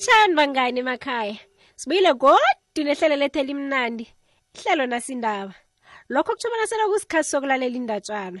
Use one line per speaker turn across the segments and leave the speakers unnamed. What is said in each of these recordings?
lotshani bangani emakhaya sibuyile godu nehlelo lethu elimnandi ihlelo nasindaba lokho kutshobona selokusikhathi sokulalela indatshana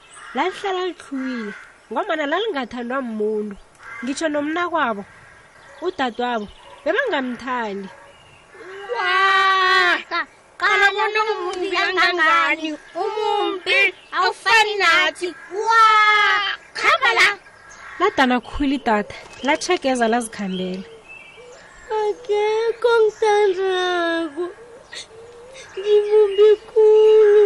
lalihlala lihlwile ngombana lalingathandwa muntu ngitsho nomnakwabo udadwabo bebangamthandi
qala bona umumbi kangangani umumbi awufani nathi wa khamba la
ladana khulu idada latshegeza lazikhambela
akekho ngithandako ngivumbi khulu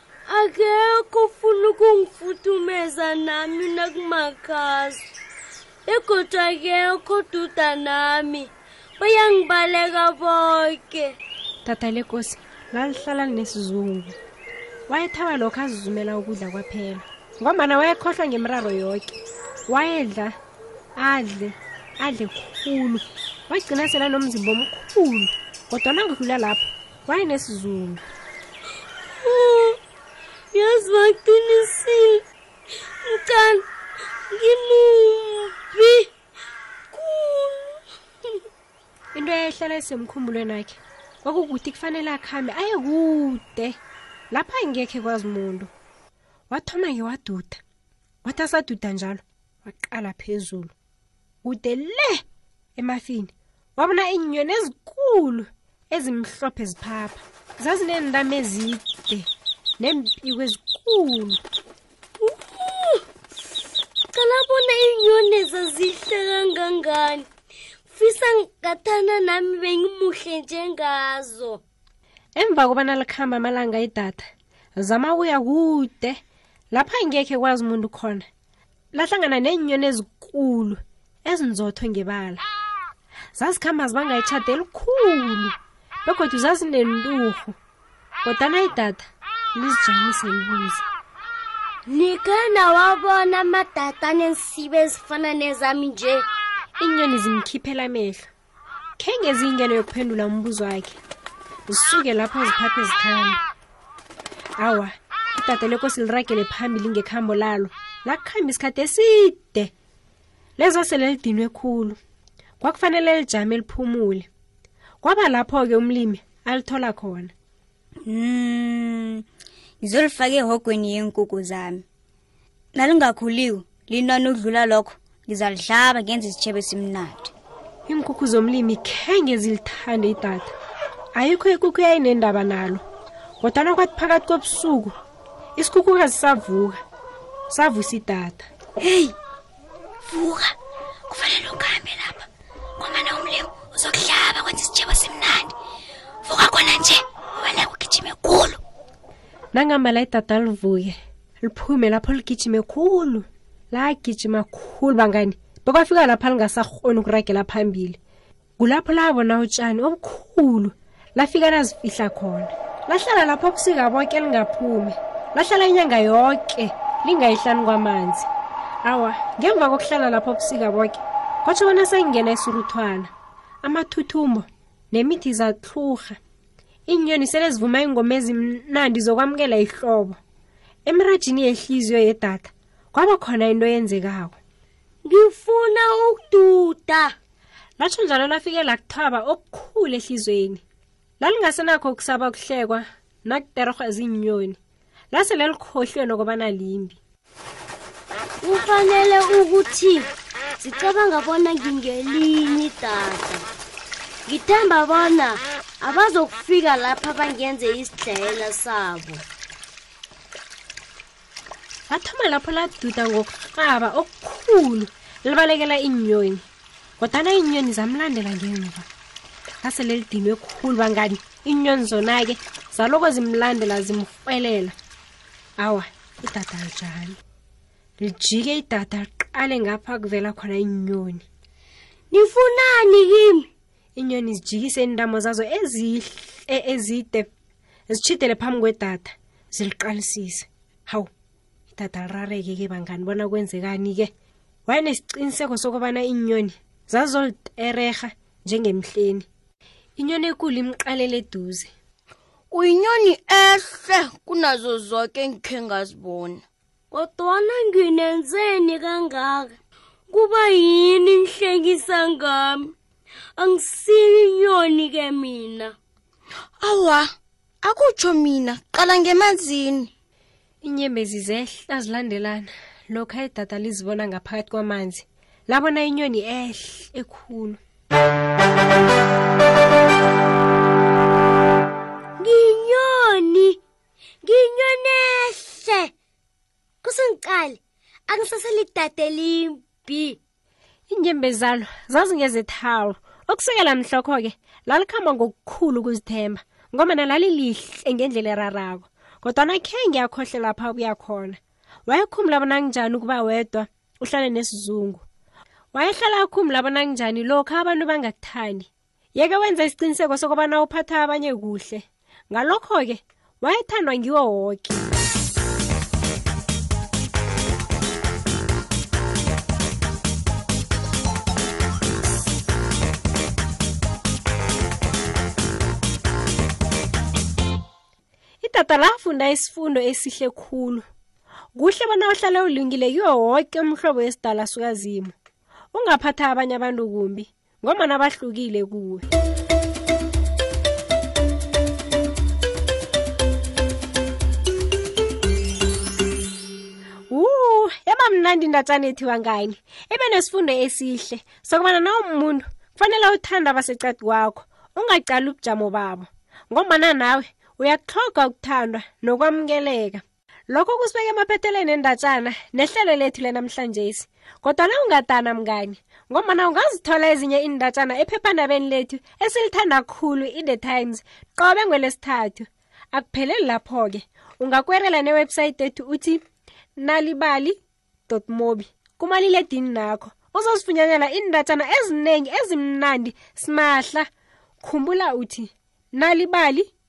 akekho ufuna ukungifuthumeza nami nakumakhaza begodu akekho duda nami bayangibaleka boke
tata lekosi lalihlala linesizungu wayethaba lokho azizumela ukudla kwaphela ngombana wayekhohlwa ngemraro yoke wayedla adle adle khulu wagcina sela nomzimba omkhulu kodwa nangidlula lapho wayenesizungu
oh, yazi baqinisile mcala ngimuphi khulu
into eyayihlala isemkhumbulweni wakhe kwakukuthi kufanele akhambe aye kude lapha ngekhe kwazi muntu wathoma-ke waduda wathi asaduda njalo waqala phezulu kude le emafini wabona iinyoni ezikulu ezimhlophe ziphapha zazineentama ezide neempiko ezikulu
cala bona iinyoni zazihle kangangani fisa ngathana nami bengimuhle njengazo
emva kobana likhamba amalanga idatha zama uya kude lapha ngekhe kwazi umuntu khona lahlangana neenyoni ezikulu ezinzothwe ngebala zazikhamba zibanga itshade elikhulu begodwa zazinenturhu kodwana idada lizijamise libuze
nikana wabona amadada anensibe ezifana nezami nje
iinyoni zimkhiphela amehlo khenge eziyingelo yokuphendula umbuzo wakhe zisuke lapho ziphathe zikhamba awa idade lekosi liragele phambili ngekhambo lalo lakuhamba isikhathi eside lezo sele lidinwe khulu kwakufanele lijame liphumule kwaba lapho-ke umlimi alithola khona
mm ngizolifaka ehogweni yeenkuku zami nalingakhuliwe linona udlula lokho ngizalihlaba ngenza isitshebe simnandi
iinkukhu zomlimi khenge zilithande idatha ayikho ikukhu yayinendaba nalo kodwana kwathi phakathi kobusuku isikukhu kazisavuka savusa idatha
heyi vuka kufanele ugambe lapha ngomana umlimi uzokuhlaba kwenza isitshebo simnandi vuka khona nje
nangamala idada livuke liphume lapho ligijime khulu lagijima khulu bangani bekwafika lapha lingasakhoni ukuragela phambili kulapho labona utshani obukhulu lafika lazifihla khona lahlala lapho ubusika bonke lingaphumi lahlala inyanga yonke lingayihlani kwamanzi awa ngemva kokuhlala lapho ubusika bonke kwatsho bona sengingena esuruthwana amathuthumbo nemithi zatlhurha iinyoni sele zivuma iingoma ezimnandi zokwamukela ihlobo emirajini yehliziyo yedatha kwaba khona into eyenzekako
ngifuna ukududa
latsho njalo lafike lakuthaba okukhulu ehlizweni lalingasenakho ukusaba ukuhlekwa nakuterhwa ziinyoni lase lelikhohlwe lokobana limbi
ufanele ukuthi sicabanga bona ngingelinye idada ngithemba bona abazokufika lapha bangenze isidlayela sabo
lathoma lapho laduda ngokurhaba okukhulu libalekela iinyoni kodwana iinyoni zamlandela ngemva ngasele lidinwe khulu bangani iinyoni zona-ke zaloko zimlandela zimrhwelela awa idada lijani lijike idada liqale ngapha kuvela khona iinyoni
nifunani kimi
iinyoni zijikise iintamo zazo ezihle ezide zitshidele phambi kwedada ziliqalisise hawu idada lirareke-ke bangani bona kwenzekani-ke wayenesiqiniseko sokubana iinyoni zazolitererha njengemhleni inyoni ekulu imqalele eduze
uyinyoni ehle kunazo zonke engikhe ngazibona
kodwana nginenzeni kangaka kuba yini inhlekisa ngami angisiyo inyoni ke mina
awa akutsho mina qala ngemanzini
inyembezi zehla zilandelana lokho ayidada lizibona ngaphakathi kwamanzi labona inyoni ehle ekhulu
nginyoni nginyoni ehle kusengiqali angisaselidade limbi
inyembezalo zazingezethawo okusekela mhlokho-ke lalikhamba ngokukhulu ukuzithemba ngoba nalalihle ngendlela erarako kodwana khe ngiyakhohle lapha kuya khona wayekhumula bona kunjani ukuba wedwa uhlale nesizungu wayehlala akhumula bona kunjani lokho abantu bangakuthandi yeke wenza isiqiniseko sokubana uphatha abanye kuhle ngalokho-ke wayethandwa ngiwo woke idada lafunda isifundo esihle khulu kuhle bona uhlale ulungile kiwo woke umhlobo wesidala sukazimu ungaphatha abanye abantu kumbi ngombana bahlukile kuwe kamnandi indatshana ethu wangani ibe nesifundo esihle sokubana nawumuntu kufanele uthanda abasecadi kwakho ungaqali ubujamo babo ngombana nawe uyakuhloga ukuthandwa nokwamukeleka lokho kusibeke emaphetheleni endatshana nehlelo lethu lenamhlanjesi kodwana ungadana mngani ngombana ungazithola ezinye iindatshana ephephandabeni lethu esilithanda khulu i-the times qobe ngwelesithathu akupheleli lapho-ke ungakwerela newebhsayithi ethu uthi nalibali mobi kumaliledini nakho uzozifunyanela iindatshana eziningi ezimnandi simahla khumbula uthi nalibali